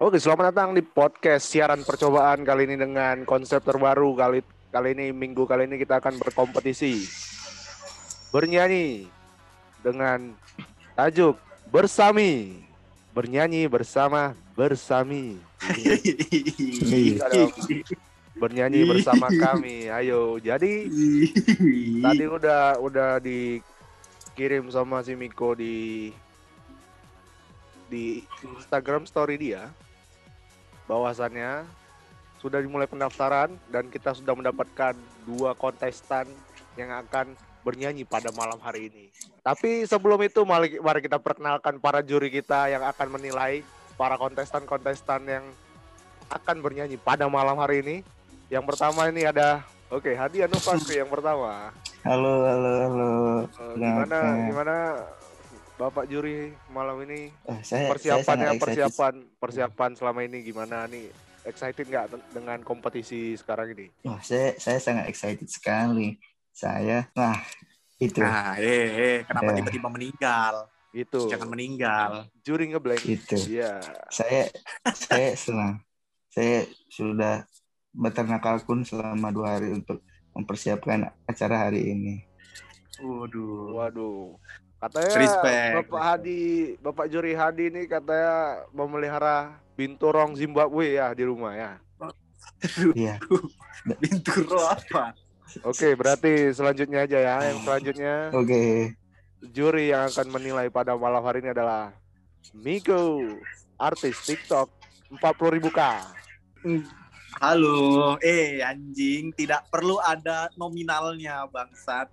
Oke, selamat datang di podcast siaran percobaan kali ini dengan konsep terbaru kali kali ini minggu kali ini kita akan berkompetisi bernyanyi dengan tajuk bersami. Bernyanyi bersama bersami. Bernyanyi bersama kami. Ayo jadi tadi udah udah dikirim sama si Miko di di Instagram story dia bahwasannya sudah dimulai pendaftaran dan kita sudah mendapatkan dua kontestan yang akan bernyanyi pada malam hari ini. Tapi sebelum itu mari, mari kita perkenalkan para juri kita yang akan menilai para kontestan-kontestan yang akan bernyanyi pada malam hari ini. Yang pertama ini ada Oke, Hadi Anufasri yang pertama. Halo, halo, halo. Eh, gimana gimana Bapak juri malam ini Eh, saya, saya persiapannya sangat excited. persiapan persiapan selama ini gimana nih excited nggak dengan kompetisi sekarang ini Wah, saya, saya sangat excited sekali. Saya, nah itu, Nah, eh, eh, kenapa Ya. tiba-tiba meninggal? itu Jangan meninggal. juri ngeblank itu. iya Saya, saya senang. Saya sudah beternak kalkun selama dua hari untuk mempersiapkan acara hari ini. Waduh. waduh katanya Respect. Bapak Hadi Bapak juri Hadi ini katanya memelihara binturong Zimbabwe ya di rumah ya Iya, Binturo apa? oke berarti selanjutnya aja ya yang selanjutnya oke. juri yang akan menilai pada malam hari ini adalah Miko artis TikTok 40.000 k Halo, eh anjing, tidak perlu ada nominalnya bangsat.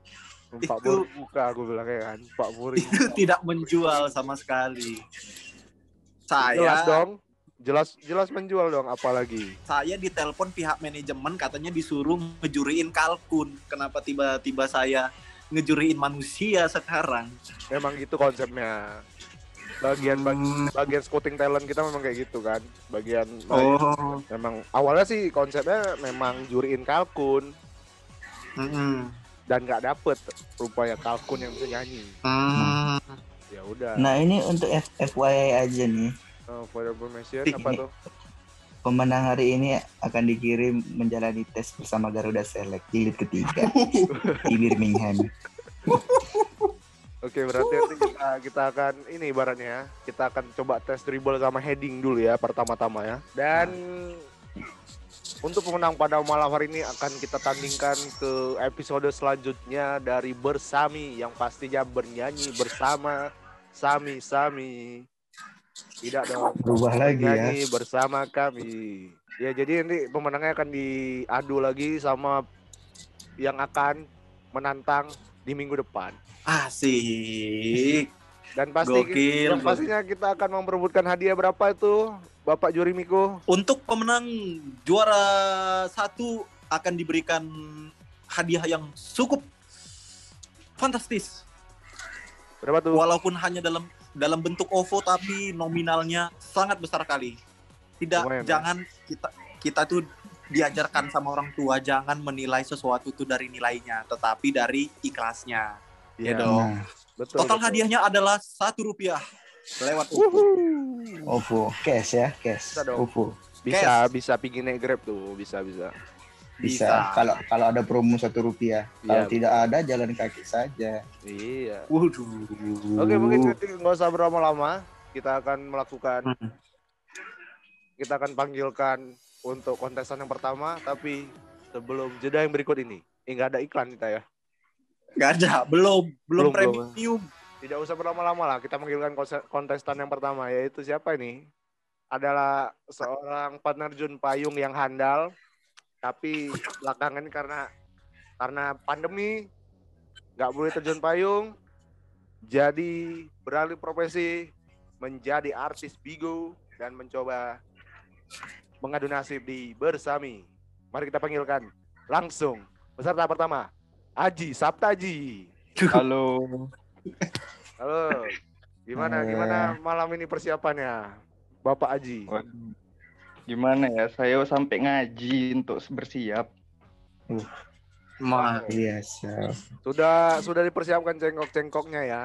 Empat puluh muka aku bilang ya kan, puluh ribu. Itu tidak menjual sama sekali. Jelas Saya dong, jelas jelas menjual dong, apalagi. saya ditelepon pihak manajemen katanya disuruh ngejuriin kalkun. Kenapa tiba-tiba saya ngejuriin manusia sekarang? Memang gitu konsepnya. Bagian bag- Hmm, bagian scouting talent kita memang kayak gitu kan. Bagian Oh, memang awalnya sih konsepnya memang juriin kalkun mm-mm. Dan nggak dapet rupanya kalkun yang bisa nyanyi. Hmm. Ya udah. Nah ini untuk F- FYI aja nih. Oh, for information Ih, apa ini- tuh? Pemenang hari ini akan dikirim menjalani tes bersama Garuda Select jilid ketiga di Birmingham. Oke, berarti nanti kita, kita akan ini ibaratnya ya. Kita akan coba tes dribble sama heading dulu ya pertama-tama ya. Dan untuk pemenang pada malam hari ini akan kita tandingkan ke episode selanjutnya dari Bersami yang pastinya bernyanyi bersama Sami Sami. Tidak dong. Berubah lagi ya. Bersama kami. Ya, jadi nanti pemenangnya akan diadu lagi sama yang akan menantang di minggu depan. Asik. Dan pasti Gokil, yang pastinya kita akan memperebutkan hadiah berapa itu, Bapak Juri Miko? Untuk pemenang juara satu akan diberikan hadiah yang cukup fantastis. Berapa tuh? Walaupun hanya dalam dalam bentuk OVO tapi nominalnya sangat besar kali. Tidak Lumayan, ya? jangan kita kita tuh diajarkan sama orang tua jangan menilai sesuatu tuh dari nilainya, tetapi dari ikhlasnya. Iya, Ya dong. Nah, Betul. Total betul. hadiahnya adalah satu rupiah lewat. Wuhu. OVO, cash ya, cash. Bisa. Bisa, bisa pingin naik Grab tuh, bisa, bisa. Bisa. Bisa. Kalau kalau ada promo satu rupiah. Kalau tidak ada jalan kaki saja. Iya. Waduh. Oke, mungkin nanti nggak usah berlama-lama. Kita akan melakukan, Hmm. kita akan panggilkan untuk kontestan yang pertama, tapi sebelum jeda yang berikut ini. Eh, nggak ada iklan kita ya. Nggak ada, belum, belum, Belum, belum. Tidak usah berlama-lama lah. Kita konse- kontestan yang pertama yaitu siapa ini? Adalah seorang penerjun payung yang handal, tapi belakangan karena karena pandemi nggak boleh terjun payung, jadi beralih profesi menjadi artis bigo dan mencoba mengadu nasib di Bersami. Mari kita panggilkan langsung peserta pertama, Aji Saptaji. Halo, Halo. Gimana Eh. gimana malam ini persiapannya? Bapak Aji. Waduh. gimana ya? Saya sampai ngaji untuk bersiap. Ma, Iya, siap. Sudah sudah dipersiapkan cengkok-cengkoknya ya.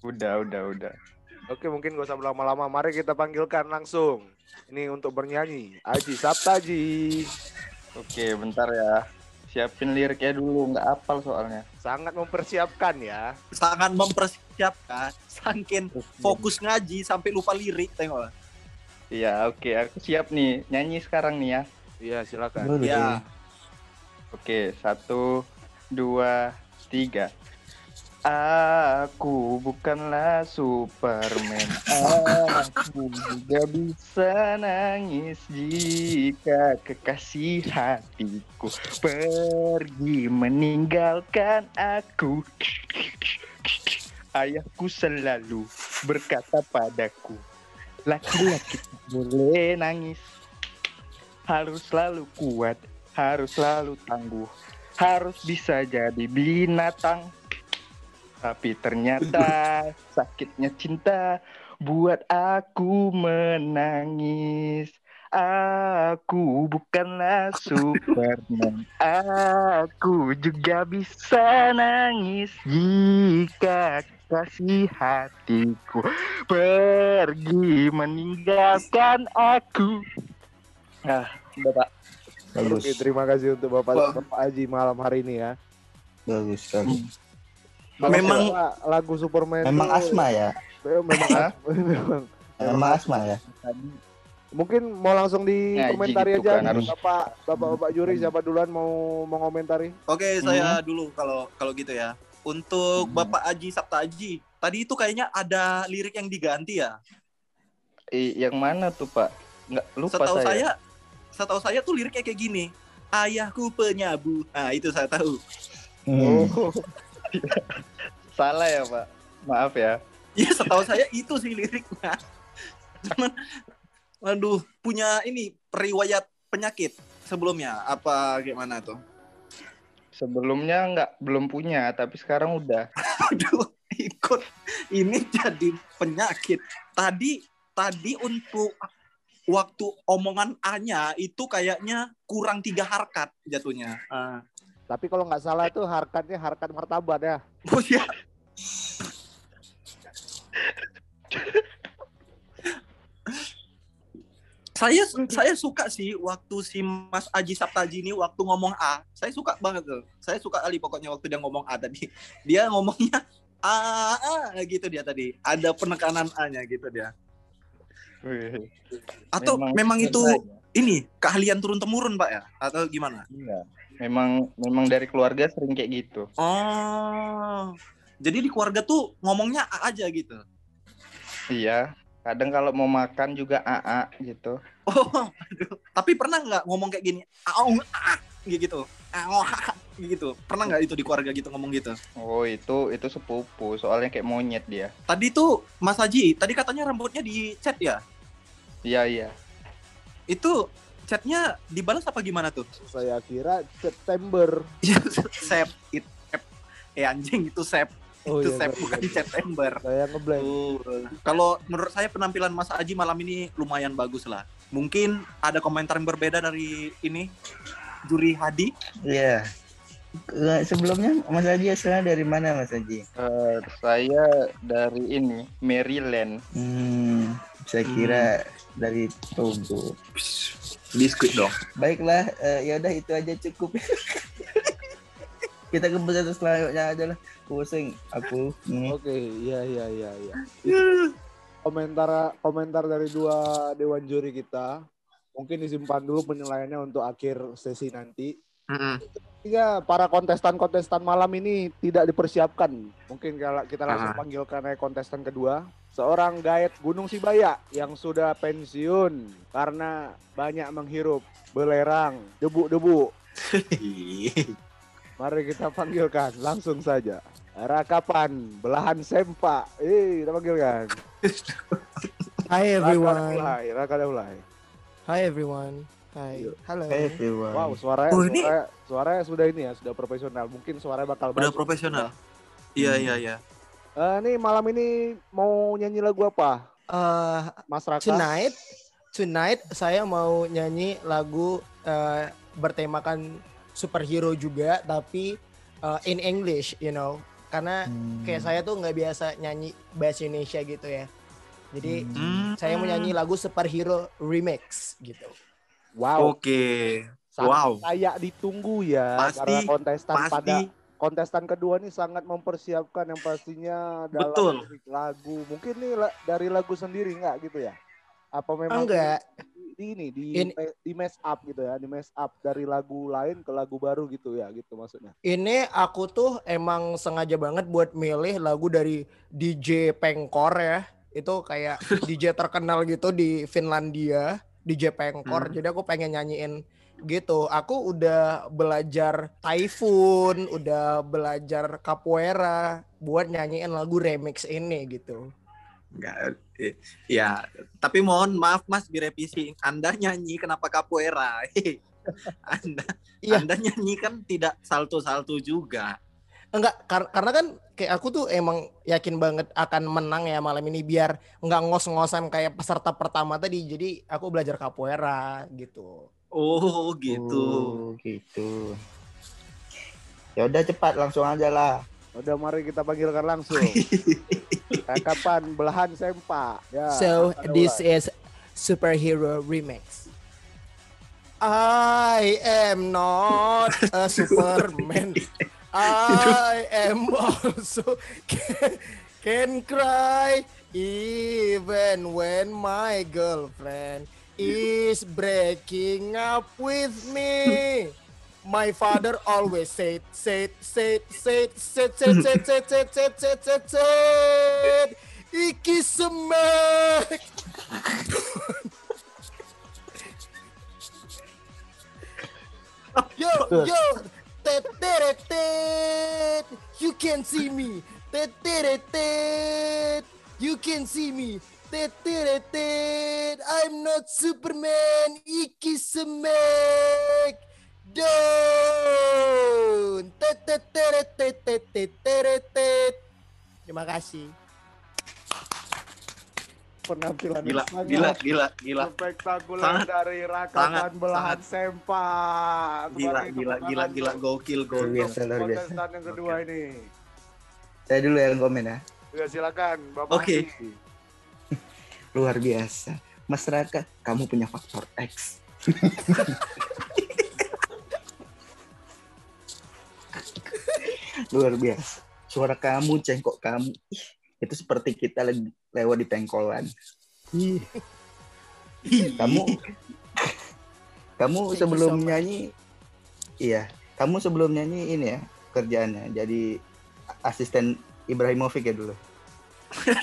Udah, udah, udah. Oke, mungkin gak usah berlama-lama. Mari kita panggilkan langsung. Ini untuk bernyanyi. Aji Saptaji. Oke, bentar ya. Siapin liriknya dulu, nggak apal soalnya. Sangat mempersiapkan ya. Sangat mempersiapkan, saking fokus ngaji sampai lupa lirik tengok. Iya, oke, aku siap nih. Nyanyi sekarang nih ya. Iya, silakan. Boleh. Ya. Oke, satu, dua, tiga. Aku bukanlah Superman. Aku juga bisa nangis jika kekasih hatiku pergi meninggalkan aku. Ayahku selalu berkata padaku, laki-laki boleh nangis. Harus selalu kuat, harus selalu tangguh, harus bisa jadi binatang. Tapi ternyata sakitnya cinta buat aku menangis. Aku bukanlah Superman. Aku juga bisa nangis jika kasih hatiku pergi meninggalkan aku. Ah, udah pak. Bagus. Oke, terima kasih untuk Bapak. Bapak Aji malam hari ini ya. Bagus sekali. Kalau Memang- lagu Superman Memang asma ya. Eh, Memang memang. Memang asma ya. Mungkin mau langsung di Ngaji komentari gitu aja kan, nih, harus- Bapak Bapak Bapak juri siapa duluan mau mau komentari? Oke, saya dulu kalau kalau gitu ya. Untuk Hmm. Bapak Aji Sabta Aji, tadi itu kayaknya ada lirik yang diganti ya. I- yang mana tuh pak? Nggak lupa Setahu saya. saya, setahu saya tuh liriknya kayak gini. Ayahku penyabu. Nah, itu saya tahu. Hmm. Oh, Salah ya pak. Maaf ya. Iya, setahu saya itu sih liriknya. Cuman aduh, punya ini riwayat penyakit sebelumnya apa gimana tuh? Sebelumnya nggak belum punya, tapi sekarang udah. Aduh, ikut ini jadi penyakit. Tadi tadi untuk waktu omongan A-nya itu kayaknya kurang tiga harkat jatuhnya. Ah. Tapi kalau nggak salah itu harkatnya harkat martabat ya. Oh ya. saya saya suka sih waktu si Mas Aji Saptaji ini waktu ngomong A, saya suka banget tuh. Saya suka kali pokoknya waktu dia ngomong A tadi. Dia ngomongnya A, A gitu dia tadi. Ada penekanan A-nya gitu dia. Atau memang, itu sengaja. Ini keahlian turun temurun, Pak ya? Atau gimana? Iya. Memang memang dari keluarga sering kayak gitu. Oh. Jadi di keluarga tuh ngomongnya A aja gitu. Iya. Kadang kalau mau makan juga AA gitu. Oh, aduh. Tapi pernah nggak ngomong kayak gini? Aung, ah, gitu. Aung, ah, gitu. Pernah nggak itu di keluarga gitu ngomong gitu? Oh itu itu sepupu. Soalnya kayak monyet dia. Tadi tuh Mas Haji, tadi katanya rambutnya dicat ya? Iya iya. Itu catnya dibalas apa gimana tuh? Saya kira September. sep, it, sep. Eh anjing itu sep, Oh, itu iya, sep sorry, bukan sorry. September. Saya ngeblank. Oh, kalau menurut saya penampilan Mas Aji malam ini lumayan bagus lah. Mungkin ada komentar yang berbeda dari ini juri Hadi. Iya. Eh, Sebelumnya Mas Haji asalnya dari mana Mas Haji? Eh, saya dari ini Maryland. Hmm, saya kira dari Togo. Biskuit dong. Baiklah, eh, ya udah itu aja cukup. Kita ke pesan selanjutnya aja lah. Pusing aku. Hmm. Oke, iya iya iya iya. Itu komentar komentar dari dua dewan juri kita. Mungkin disimpan dulu penilaiannya untuk akhir sesi nanti. Tiga para kontestan-kontestan malam ini tidak dipersiapkan. Mungkin kalau kita langsung Ah. panggilkan aja kontestan kedua, seorang gaet Gunung Sibaya yang sudah pensiun karena banyak menghirup belerang, debu-debu. Mari kita panggilkan langsung saja. Rakapan belahan sempak. Eh, kita panggilkan. Hi everyone. Raka. Hi everyone. Hi. Yuk. Hello. Everyone. Wow, suaranya, Oh, ini- suaranya, suaranya sudah ini ya, sudah profesional. Mungkin suaranya bakal Udah bagus. profesional. Iya iya iya. Eh, nih malam ini mau nyanyi lagu apa? Uh, Mas Raka? tonight, tonight saya mau nyanyi lagu uh, bertemakan superhero juga, tapi uh, in English, you know, karena Hmm. kayak saya tuh nggak biasa nyanyi bahasa Indonesia gitu ya. Jadi Hmm. saya mau nyanyi lagu Superhero Remix gitu. Wow, Oke. sangat wow. kayak ditunggu ya Pasti, karena kontestan pada Pasti kontestan kedua ini sangat mempersiapkan yang pastinya dalam Betul. lagu. Mungkin nih dari lagu sendiri nggak gitu ya? Apa memang Enggak. di, di ini di In- di mess up gitu ya, di mess up dari lagu lain ke lagu baru gitu ya, gitu maksudnya. Ini aku tuh emang sengaja banget buat milih lagu dari DJ Pengkor ya. Itu kayak DJ terkenal gitu di Finlandia, DJ Pengkor. Hmm. Jadi aku pengen nyanyiin gitu. Aku udah belajar Typhoon, udah belajar capoeira buat nyanyiin lagu remix ini gitu. Enggak. eh, Ya, tapi mohon maaf Mas direvisi. Anda nyanyi kenapa capoeira? Anda Iya. Anda nyanyi kan tidak salto-salto juga. Enggak, kar- karena kan kayak aku tuh emang yakin banget akan menang ya malam ini biar nggak ngos-ngosan kayak peserta pertama tadi. Jadi aku belajar capoeira gitu. Oh, gitu. Oh, gitu. Ya udah cepat langsung aja lah. Udah mari kita panggilkan langsung. Kapan belahan sempa. Ya. so this ulang. is superhero remix. I am not a Superman. I am also can, can cry even when my girlfriend is breaking up with me. My father always said, said, said, said, said, said, said, said, said, said, said, said, said, Iki semek. Yo, yo, Teteretet, you can see me. Teteretet, you can see me. Teteretet, I'm not Superman. Iki semek. don Teteretet, teteretet. Terima kasih penampilan Gila, sangat gila, gila, gila. spektakuler Sangat, dari rakaman sangat, belahan sangat. sempa. Gila, gila, gila, gila, gokil, Luar gokil. biasa, luar biasa. Kontestan yang kedua ini. Saya dulu yang komen ya. Ya silakan, Bapak. Oke. Andi. Luar biasa. Mas Raka, kamu punya faktor X. Luar biasa. Suara kamu, cengkok kamu. Ih, itu seperti kita lagi lewat di pengkolan. Kamu kamu sebelum nyanyi iya, kamu sebelum nyanyi ini ya kerjaannya jadi asisten Ibrahimovic ya dulu.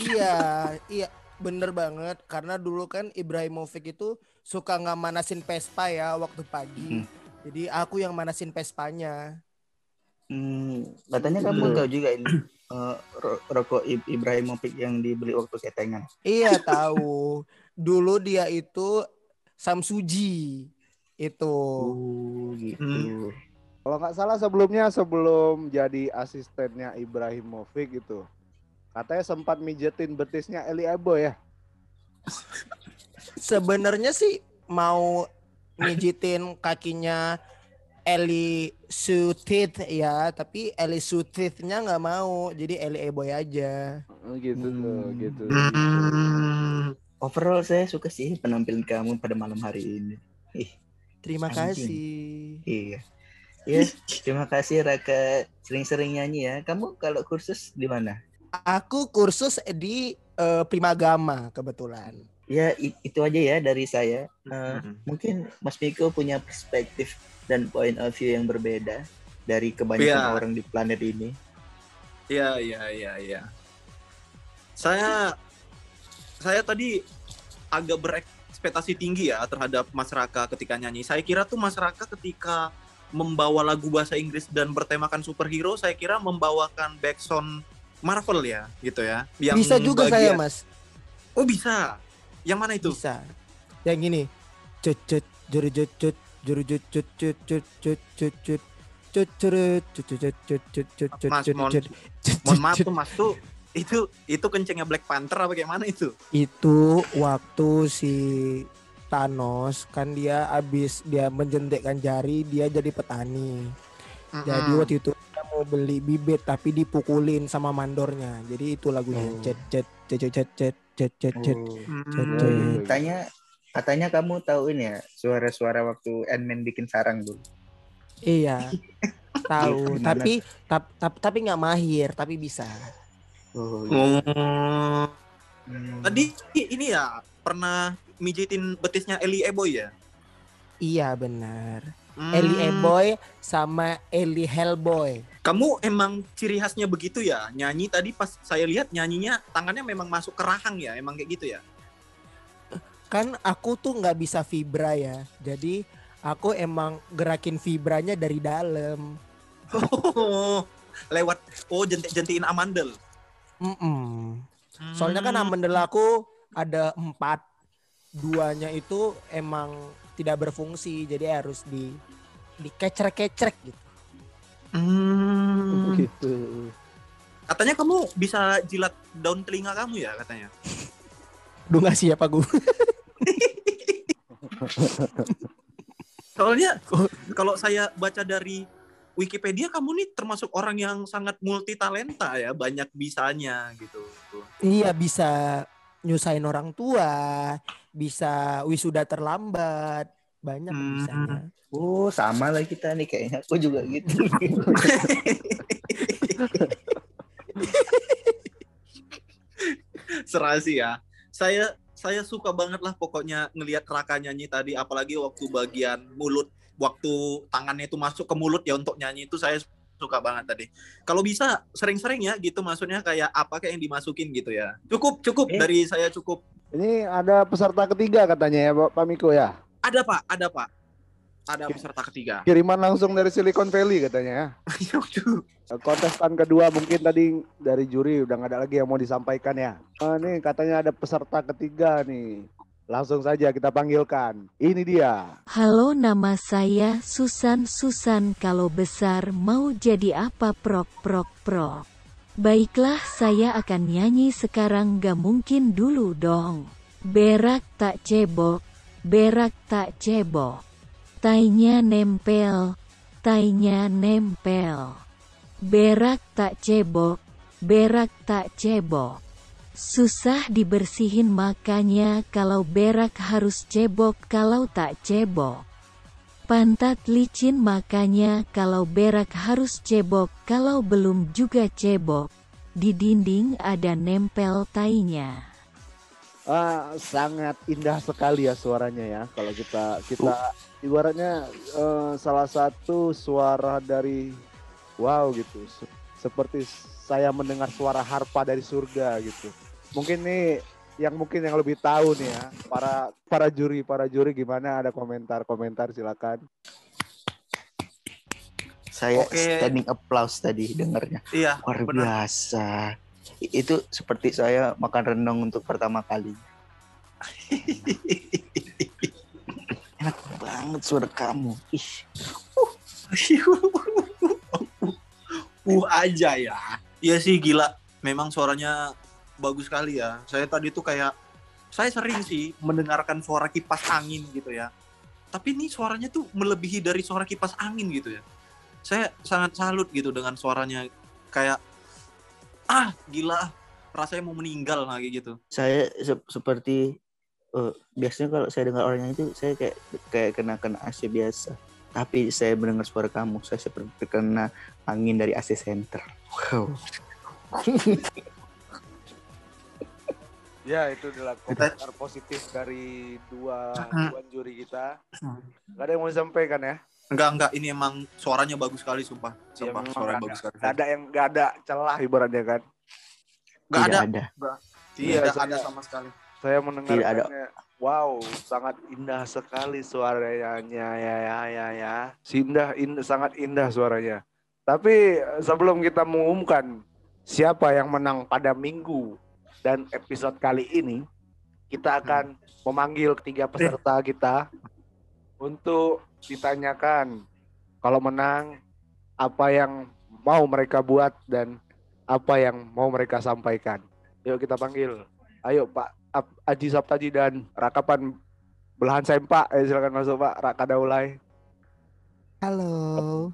iya, iya, bener banget. Karena dulu kan Ibrahimovic itu suka nggak manasin Vespa ya waktu pagi. Hmm. Jadi aku yang manasin Vespanya. Hmm, katanya kamu tahu juga ini ro- rokok Ibrahimovic yang dibeli waktu ketengan. Iya tahu. Dulu dia itu Samsuji itu. Oh, gitu. Hmm. Kalau nggak salah sebelumnya sebelum jadi asistennya Ibrahimovic gitu. Katanya sempat mijetin betisnya Eli Ebo ya. Sebenarnya sih mau mijitin kakinya Eli Sutit ya, tapi Eli Sutitnya nggak mau, jadi Eli Eboy aja. Gitu tuh, Hmm. gitu. Hmm. Overall saya suka sih penampilan kamu pada malam hari ini. Ih, Terima Anjing. kasih. iya. Ya, terima kasih Raka sering-sering nyanyi ya. Kamu kalau kursus di mana? Aku kursus di eh, Primagama kebetulan. Ya, itu aja ya dari saya. Hmm. mungkin Mas Miko punya perspektif dan point of view yang berbeda dari kebanyakan Iya. orang di planet ini. Iya, iya, iya, iya. Saya saya tadi agak berekspektasi tinggi ya terhadap Mas Raka ketika nyanyi. Saya kira tuh Mas Raka ketika membawa lagu bahasa Inggris dan bertemakan superhero, saya kira membawakan backsound Marvel ya, gitu ya. Yang Bisa juga saya, bagian- Mas. Oh, bisa. Yang mana itu? Bisa. Yang gini. Cut cut juru cut cut juru cut cut cut cut cut cut cut cut curut, cut cut cut cut cut cut cut Mas, cut mohon- cut cut Mohon maaf cut. tuh Mas tuh itu itu kencengnya Black Panther apa kayak mana itu? itu waktu si Thanos kan dia abis dia menjentikkan jari dia jadi petani jadi Mm-mm. waktu itu dia mau beli bibit tapi dipukulin sama mandornya jadi itu lagunya Oh. cet cet cet cet cet cet cet cet cet. Hmm. Katanya kamu tahu ini ya suara-suara waktu Ant-Man bikin sarang dulu. Iya. Tahu, Gimana? tapi tap- tap- tapi nggak mahir, tapi bisa. Oh, Oh. Hmm. Tadi ini ya pernah mijitin betisnya Eli Eboy ya? Iya benar. Hmm. Eli Eboy sama Eli Hellboy. Kamu emang ciri khasnya begitu ya? Nyanyi tadi pas saya lihat nyanyinya tangannya memang masuk ke rahang ya? Emang kayak gitu ya? Kan aku tuh nggak bisa vibra ya. Jadi aku emang gerakin vibranya dari dalam. Oh, lewat oh jentik-jentikin amandel. Mm-mm. Soalnya kan amandel aku ada empat, duanya itu emang tidak berfungsi, jadi harus di dikecrek-kecrek gitu. Hmm. Gitu. Katanya kamu bisa jilat daun telinga kamu ya katanya. Duh nggak siapa gue. Soalnya kalau saya baca dari Wikipedia kamu nih termasuk orang yang sangat multi talenta ya, banyak bisanya gitu. Iya bisa nyusahin orang tua, bisa wisuda terlambat, banyak Hmm. bisanya. Oh, sama lah kita nih kayaknya. Aku juga gitu. Serasi ya. Saya saya suka banget lah pokoknya ngelihat Raka nyanyi tadi apalagi waktu bagian mulut waktu tangannya itu masuk ke mulut ya untuk nyanyi itu saya suka banget tadi. Kalau bisa sering-sering ya gitu maksudnya kayak apa kayak yang dimasukin gitu ya. Cukup cukup Eh. dari saya cukup. Ini ada peserta ketiga katanya ya Pak Miko ya. Ada Pak, ada Pak. Ada peserta ketiga. Kiriman langsung dari Silicon Valley katanya ya. Kontestan kedua mungkin tadi dari juri udah nggak ada lagi yang mau disampaikan ya. Eh, nih katanya ada peserta ketiga nih. Langsung saja kita panggilkan. Ini dia. Halo nama saya Susan Susan kalau besar mau jadi apa prok prok prok. Baiklah saya akan nyanyi sekarang gak mungkin dulu dong. Berak tak cebok, berak tak cebok. Tainya nempel, tainya nempel. Berak tak cebok, berak tak cebok. Susah dibersihin makanya kalau berak harus cebok kalau tak cebok. Pantat licin makanya kalau berak harus cebok kalau belum juga cebok. Di dinding ada nempel tainya. Ah, sangat indah sekali ya suaranya ya. Kalau kita kita ibaratnya eh, salah satu suara dari wow gitu. Se- Seperti saya mendengar suara harpa dari surga gitu. Mungkin nih yang mungkin yang lebih tahu nih ya para para juri para juri gimana ada komentar komentar silakan. Saya Oke. standing applause tadi dengarnya. Iya, Luar benar. biasa. Itu seperti saya makan rendang untuk pertama kali. Banget suara kamu. Ih, uh aja ya. Iya sih gila. Memang suaranya bagus sekali ya. Saya tadi tuh kayak saya sering sih mendengarkan suara kipas angin gitu ya. Tapi ini suaranya tuh melebihi dari suara kipas angin gitu ya. Saya sangat salut gitu dengan suaranya kayak ah gila rasanya mau meninggal lah kayak gitu. saya se- seperti eh, biasanya kalau saya dengar orangnya itu saya kayak kayak kena kena AC biasa. Tapi saya mendengar suara kamu, saya seperti terkena angin dari AC center. Wow. Ya itu adalah komentar positif dari dua dua juri kita. Hmm. Gak ada yang mau disampaikan ya? Enggak enggak ini emang suaranya bagus sekali sumpah. Ya, Sumpah memang suaranya nggak bagus sekali. Gak ada yang gak ada celah ibaratnya kan. Enggak Tidak ada. ada. Iya, Tidak ada sama sekali. Saya Tidak ada. mendengarkannya. Wow, sangat indah sekali suaranya ya ya ya ya. Indah, indah sangat indah suaranya. Tapi eh, sebelum kita mengumumkan siapa yang menang pada minggu dan episode kali ini, kita akan memanggil ketiga peserta kita untuk ditanyakan kalau menang apa yang mau mereka buat dan apa yang mau mereka sampaikan. Yuk kita panggil. Ayo Pak Aji Saptaji dan Rakapan Belahan Sempak. Eh, silakan masuk Pak. Raka Daulay. Halo.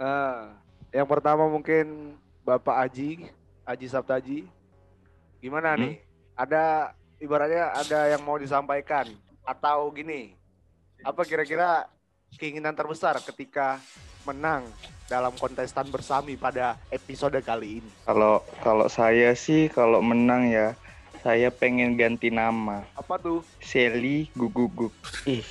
Ah, yang pertama mungkin Bapak Aji, Aji Saptaji. Gimana Hmm? nih? Ada ibaratnya ada yang mau disampaikan atau gini. Apa kira-kira keinginan terbesar ketika menang dalam kontestan bersami pada episode kali ini? Kalau kalau saya sih kalau menang ya saya pengen ganti nama. Apa tuh? Sally Guguguk. Ih,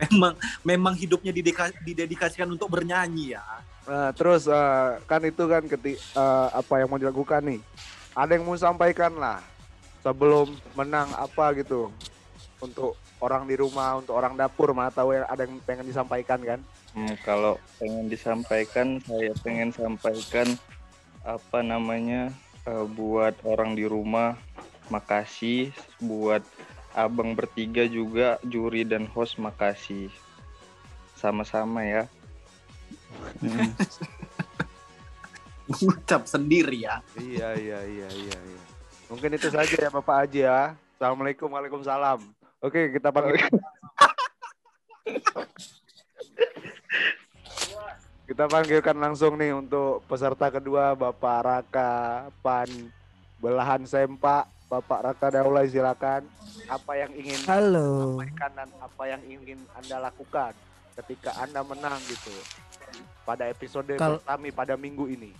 Memang memang hidupnya dideka- didedikasikan untuk bernyanyi ya. Nah, terus eh, kan itu kan keti eh, apa yang mau dilakukan nih? Ada yang mau sampaikan lah sebelum menang apa gitu untuk orang di rumah, untuk orang dapur, mana tahu yang ada yang pengen disampaikan kan? Hmm, kalau pengen disampaikan saya pengen sampaikan apa namanya eh, buat orang di rumah makasih buat abang bertiga juga juri dan host makasih sama-sama ya mm. Ucap sendiri ya. Iya, iya, iya, iya, iya. Mungkin itu saja ya Bapak Haji ya. Assalamualaikum, Waalaikumsalam. Oke, kita panggil. kita panggilkan langsung nih untuk peserta kedua Bapak Raka Pan Belahan Sempak. Bapak Raka Daulay silakan. Apa yang ingin Halo. sampaikan dan apa yang ingin Anda lakukan ketika Anda menang gitu pada episode Kal- kami pada minggu ini.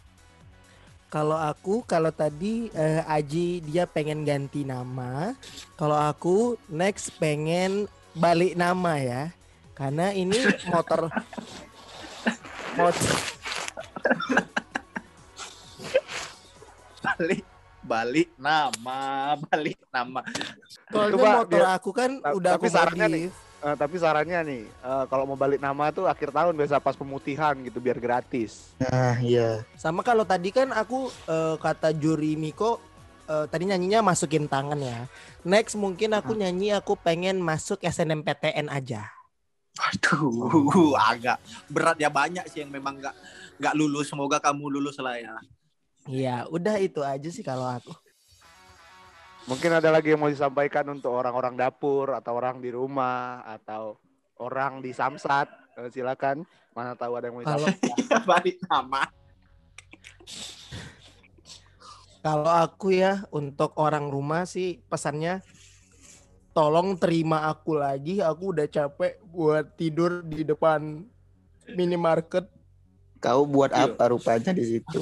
Kalau aku, kalau tadi eh, Aji dia pengen ganti nama. Kalau aku next pengen balik nama ya. Karena ini motor motor Balik balik nama, balik nama. Coba motor dia- aku kan udah tapi aku sarannya nih, modif. Eh, tapi sarannya nih, eh, kalau mau balik nama tuh akhir tahun biasa pas pemutihan gitu biar gratis. Nah, iya. Sama kalau tadi kan aku eh, kata juri Miko eh, tadi nyanyinya masukin tangan ya. Next mungkin aku nyanyi aku pengen masuk SNMPTN aja. Waduh, agak berat ya banyak sih yang memang nggak nggak lulus. Semoga kamu lulus lah ya. Iya, udah itu aja sih kalau aku. Mungkin ada lagi yang mau disampaikan untuk orang-orang dapur atau orang di rumah atau orang di Samsat. Eh, silakan. Mana tahu ada yang mau Kalau disampaikan. balik nama. kalau aku ya untuk orang rumah sih pesannya tolong terima aku lagi. Aku udah capek buat tidur di depan minimarket. Kau buat Iya. apa rupanya di situ?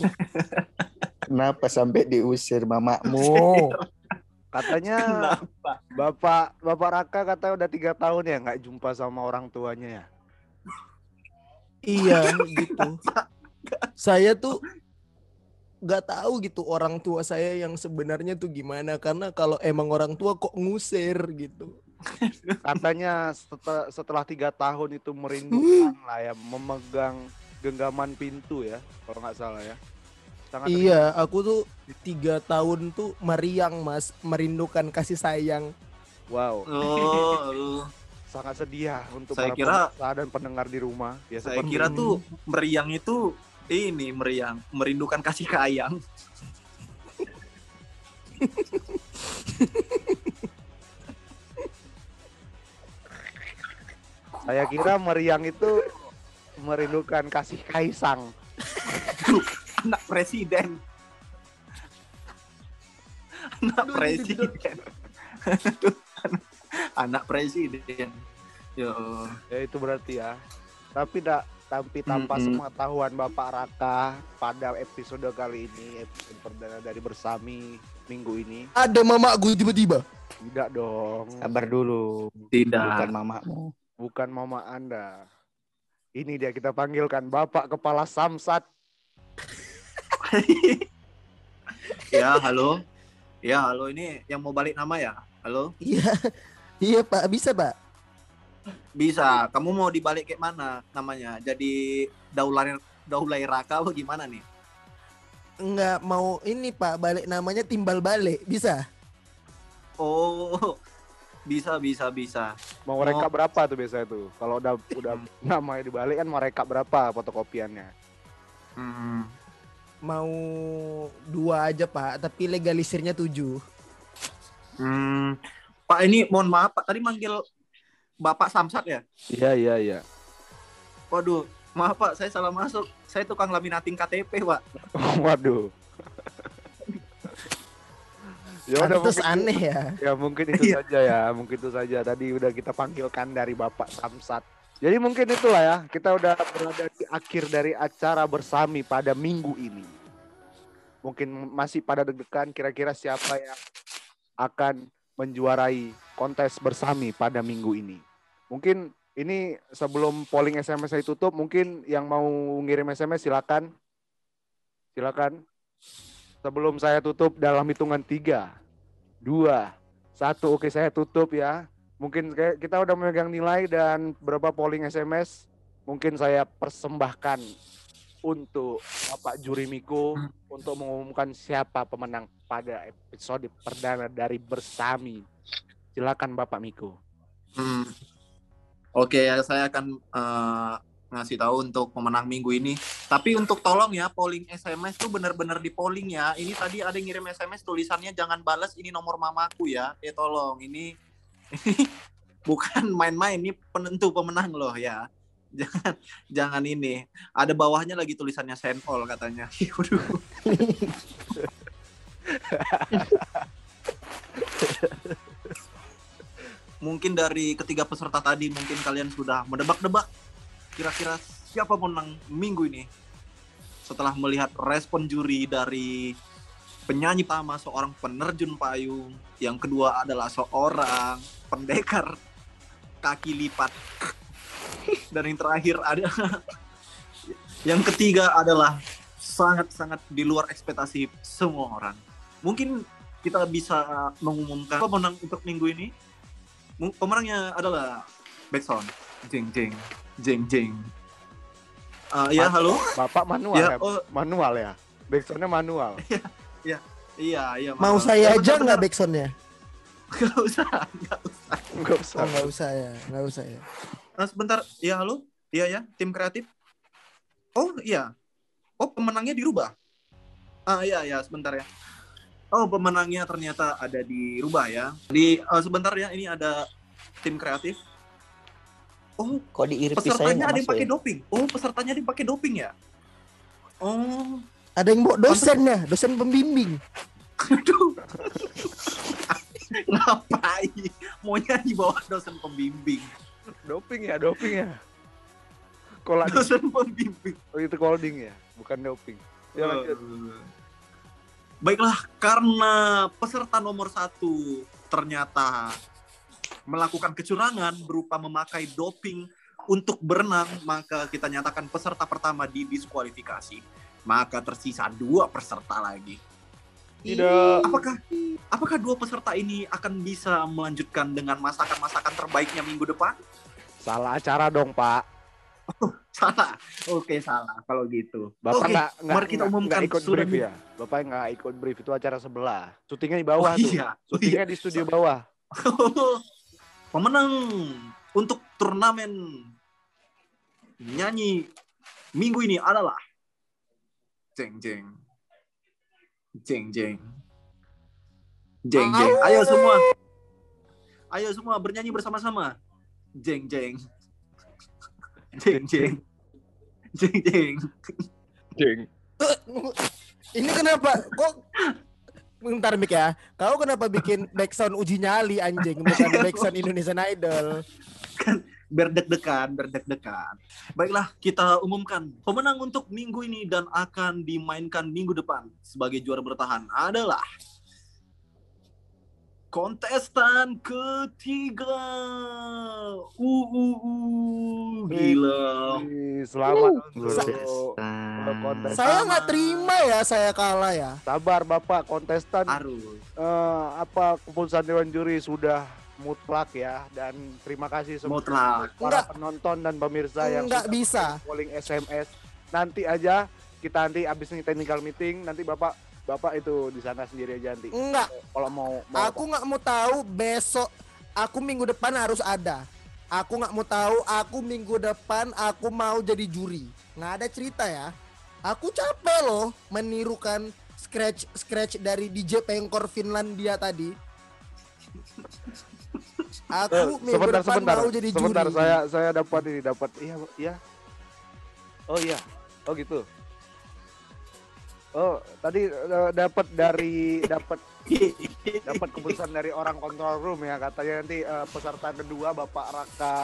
Kenapa sampai diusir mamamu? Katanya Kenapa? Bapak Bapak Raka katanya udah tiga tahun ya nggak jumpa sama orang tuanya ya. Iya gitu. Saya tuh nggak tahu gitu orang tua saya yang sebenarnya tuh gimana karena kalau emang orang tua kok ngusir gitu. Katanya setelah, setelah tiga tahun itu merindukan lah ya memegang genggaman pintu ya kalau nggak salah ya. Sangat Iya, aku tuh tiga tahun tuh meriang mas, merindukan kasih sayang. Wow, Oh, sangat sedia untuk Saya para kira- dan pendengar di rumah. Ya, saya kira tuh meriang itu ini meriang, merindukan kasih kayang. saya kira meriang itu merindukan kasih kaisang. Anak presiden. Anak presiden. Aduh, Anak presiden. Yo. Ya itu berarti ya. Tapi tidak tapi tanpa Mm-mm. sepengetahuan Bapak Raka pada episode kali ini episode perdana dari bersami minggu ini Ada mamaku tiba-tiba. tidak dong Sabar dulu. Tidak. Bukan mamamu. bukan mama anda ini dia kita panggilkan Bapak Kepala Samsat ya, halo. Ya, halo ini yang mau balik nama ya? Halo? Iya, iya pak, bisa pak. Bisa. Kamu mau dibalik kayak mana namanya? Jadi Daulay Daulay Raka apa gimana nih? Enggak mau ini pak, balik namanya timbal balik, bisa? Oh, bisa bisa bisa. mau Oh. mereka berapa tuh biasa itu kalau udah udah namanya dibalik kan mereka berapa fotokopiannya Hmm. Mau dua aja pak, tapi legalisirnya tujuh. Hmm. Pak ini mohon maaf Pak tadi manggil Bapak Samsat ya? iya iya iya Waduh, maaf Pak saya salah masuk. Saya tukang laminating KTP Pak. waduh Ya udah mungkin, aneh ya. ya mungkin itu Iya. saja ya, mungkin itu saja. Tadi udah kita panggilkan dari Bapak Samsat. Jadi mungkin itulah ya, kita udah berada di akhir dari acara bersami pada minggu ini. Mungkin masih pada deg-degan kira-kira siapa yang akan menjuarai kontes bersami pada minggu ini. Mungkin ini sebelum polling SMS saya tutup, mungkin yang mau ngirim SMS silakan. Silakan. Sebelum saya tutup dalam hitungan tiga, dua, satu. Oke, saya tutup ya. Mungkin kita udah memegang nilai dan berapa polling SMS. Mungkin saya persembahkan untuk Bapak Juri Miko untuk mengumumkan siapa pemenang pada episode perdana dari Bersami. Silakan Bapak Miko. Hmm. Oke, ya, saya akan eh, ngasih tahu untuk pemenang minggu ini. Tapi untuk tolong ya, polling SMS tuh bener-bener di polling ya. Ini tadi ada yang ngirim SMS tulisannya jangan balas ini nomor mamaku ya. Eh tolong, ini, ini bukan main-main, ini penentu pemenang loh ya. Jangan jangan ini. Ada bawahnya lagi tulisannya send katanya. Waduh. mungkin dari ketiga peserta tadi mungkin kalian sudah mendebak-debak kira-kira siapa pemenang minggu ini setelah melihat respon juri dari penyanyi pertama seorang penerjun payung yang kedua adalah seorang pendekar kaki lipat. Dan yang terakhir ada yang ketiga adalah sangat-sangat di luar ekspektasi semua orang. Mungkin kita bisa mengumumkan pemenang untuk minggu ini Pemenangnya adalah Backsound jeng jeng jeng jeng Ah, ya halo Bapak manual ya ya? oh Manual ya? Backsoundnya manual. iya iya Mau maaf. saya Ya, aja nggak backsoundnya? Nggak usah nggak usah Enggak usah. nggak usah ya, nggak usah ya. Ah, sebentar ya halo iya ya tim kreatif oh iya oh pemenangnya dirubah ah iya ya sebentar ya oh pemenangnya ternyata ada dirubah ya. Di eh, sebentar ya ini ada tim kreatif. Oh Kok di saya pesertanya ada yang pakai ya? doping. Oh pesertanya ada yang pakai doping ya? Oh. Ada yang bawa dosennya, dosen pembimbing. aduh. Ngapain? Maunya di bawah dosen pembimbing. Doping ya, doping ya. Kola dosen pembimbing. Oh, itu holding ya, bukan doping. Ya lanjut. Baiklah, karena peserta nomor satu ternyata melakukan kecurangan berupa memakai doping untuk berenang, maka kita nyatakan peserta pertama didiskualifikasi. Maka tersisa dua peserta lagi. Tidak. Apakah apakah dua peserta ini akan bisa melanjutkan dengan masakan-masakan terbaiknya minggu depan? Salah acara dong, Pak. Salah. Oke, salah kalau gitu. Bapak nggak nggak mari kita umumkan ikut sudah brief ya. Bapak nggak ikut brief itu acara sebelah. Syutingnya di Oh bawah tuh. iya. Oh, iya. Syutingnya di studio bawah. Pemenang untuk turnamen nyanyi minggu ini adalah jeng jeng jeng jeng jeng jeng. Ayo semua, ayo semua bernyanyi bersama-sama. Jeng jeng jeng jeng jeng jeng. Jeng. Ini kenapa? Kok Bentar Mik ya. Kau kenapa bikin backsound uji nyali anjing bukan backsound Indonesian Idol? berdek-dekan, berdek-dekan. Baiklah, kita umumkan pemenang untuk minggu ini dan akan dimainkan minggu depan sebagai juara bertahan adalah kontestan ketiga. Uh, uh, uh, gila. Selamat untuk Kontestan. Saya nggak terima ya saya kalah ya. Sabar Bapak, kontestan Harus. eh, apa keputusan Dewan Juri sudah mutlak ya dan terima kasih semua Mutlak. para Enggak. penonton dan pemirsa yang Nggak sudah bisa. polling SMS. Nanti aja kita nanti abis ini technical meeting nanti Bapak Bapak itu di sana sendiri aja nanti. Enggak, Kalau mau, mau aku nggak mau tahu besok. Aku minggu depan harus ada. Aku nggak mau tahu. Aku minggu depan aku mau jadi juri. Nggak ada cerita ya. Aku capek loh menirukan scratch scratch dari DJ Pengkor Finlandia tadi. Aku Eh, minggu sebentar depan sebentar mau jadi sebentar juri. saya saya dapat ini dapat iya iya oh iya oh gitu oh tadi eh, dapat dari dapat dapat keputusan dari orang control room ya katanya nanti eh, peserta kedua Bapak Raka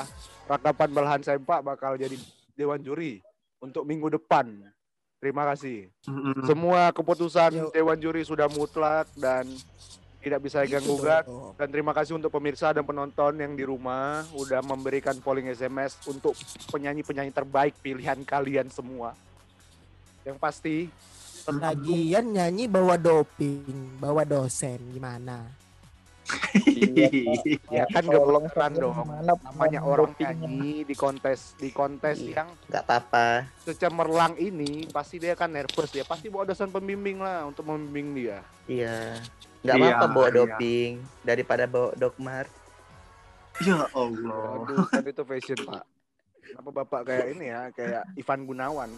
Raka Panbalhan Sempak bakal jadi dewan juri untuk minggu depan. Terima kasih. Semua keputusan dewan juri sudah mutlak dan tidak bisa Gitu diganggu gugat. dong. Dan terima kasih untuk pemirsa dan penonton yang di rumah udah memberikan polling SMS untuk penyanyi-penyanyi terbaik pilihan kalian semua. Yang pasti Lagian nyanyi bawa doping, bawa dosen gimana? ya kan gak Tolong beneran saya dong. Namanya orang nyanyi di kontes di kontes Iya. yang nggak apa-apa secemerlang ini pasti dia kan nervous ya pasti bawa dosen pembimbing lah untuk membimbing dia. iya nggak Iya, apa-apa bawa iya. doping daripada bawa dogmar Ya Allah. Aduh, kan itu fashion pak. Kenapa bapak kayak ini ya, kayak Ivan Gunawan?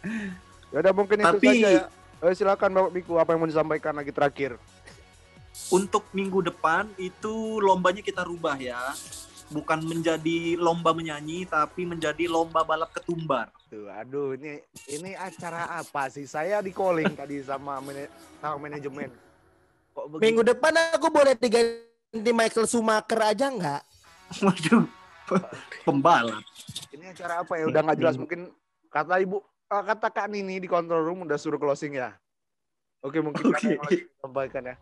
Ya udah mungkin itu Tapi- saja ya. Eh, silakan Bapak Biku apa yang mau disampaikan lagi terakhir? Untuk minggu depan itu lombanya kita rubah ya. Bukan menjadi lomba menyanyi tapi menjadi lomba balap ketumbar. Tuh, aduh ini ini acara apa sih? Saya di calling tadi sama mana- sama manajemen. Kok begitu? Minggu depan aku boleh diganti Michael Schumacher aja nggak? Waduh. Pembalap. Ini acara apa ya? Udah nggak jelas mungkin kata Ibu kata Kak Nini di control room udah suruh closing ya. Oke, mungkin Nini sampaikan ya.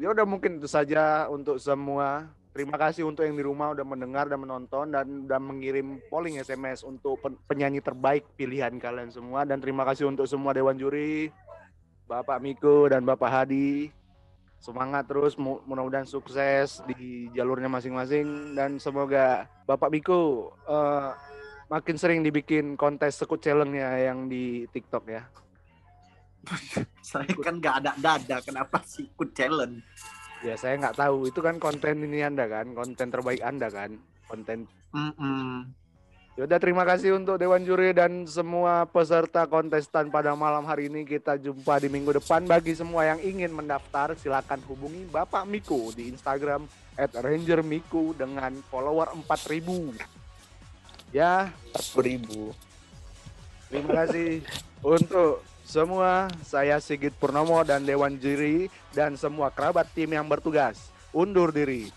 Ya udah mungkin itu saja untuk semua. Terima kasih untuk yang di rumah udah mendengar dan menonton dan udah mengirim polling SMS untuk pen- penyanyi terbaik pilihan kalian semua dan terima kasih untuk semua dewan juri, Bapak Miko dan Bapak Hadi. Semangat terus, mu- mudah-mudahan sukses di jalurnya masing-masing dan semoga Bapak Miko eh, makin sering dibikin kontes sekut challenge-nya yang di TikTok ya. Saya kan nggak ada dada. Kenapa sih ikut challenge? Ya saya nggak tahu itu kan konten ini Anda kan, konten terbaik Anda kan, konten. Mm-mm. Yaudah terima kasih untuk Dewan Juri dan semua peserta kontestan pada malam hari ini. Kita jumpa di minggu depan. Bagi semua yang ingin mendaftar silakan hubungi Bapak Miko di Instagram @rangermiko dengan follower 4000. Ya, ribu Terima kasih untuk semua. Saya Sigit Purnomo dan Dewan Juri dan semua kerabat tim yang bertugas. Undur diri.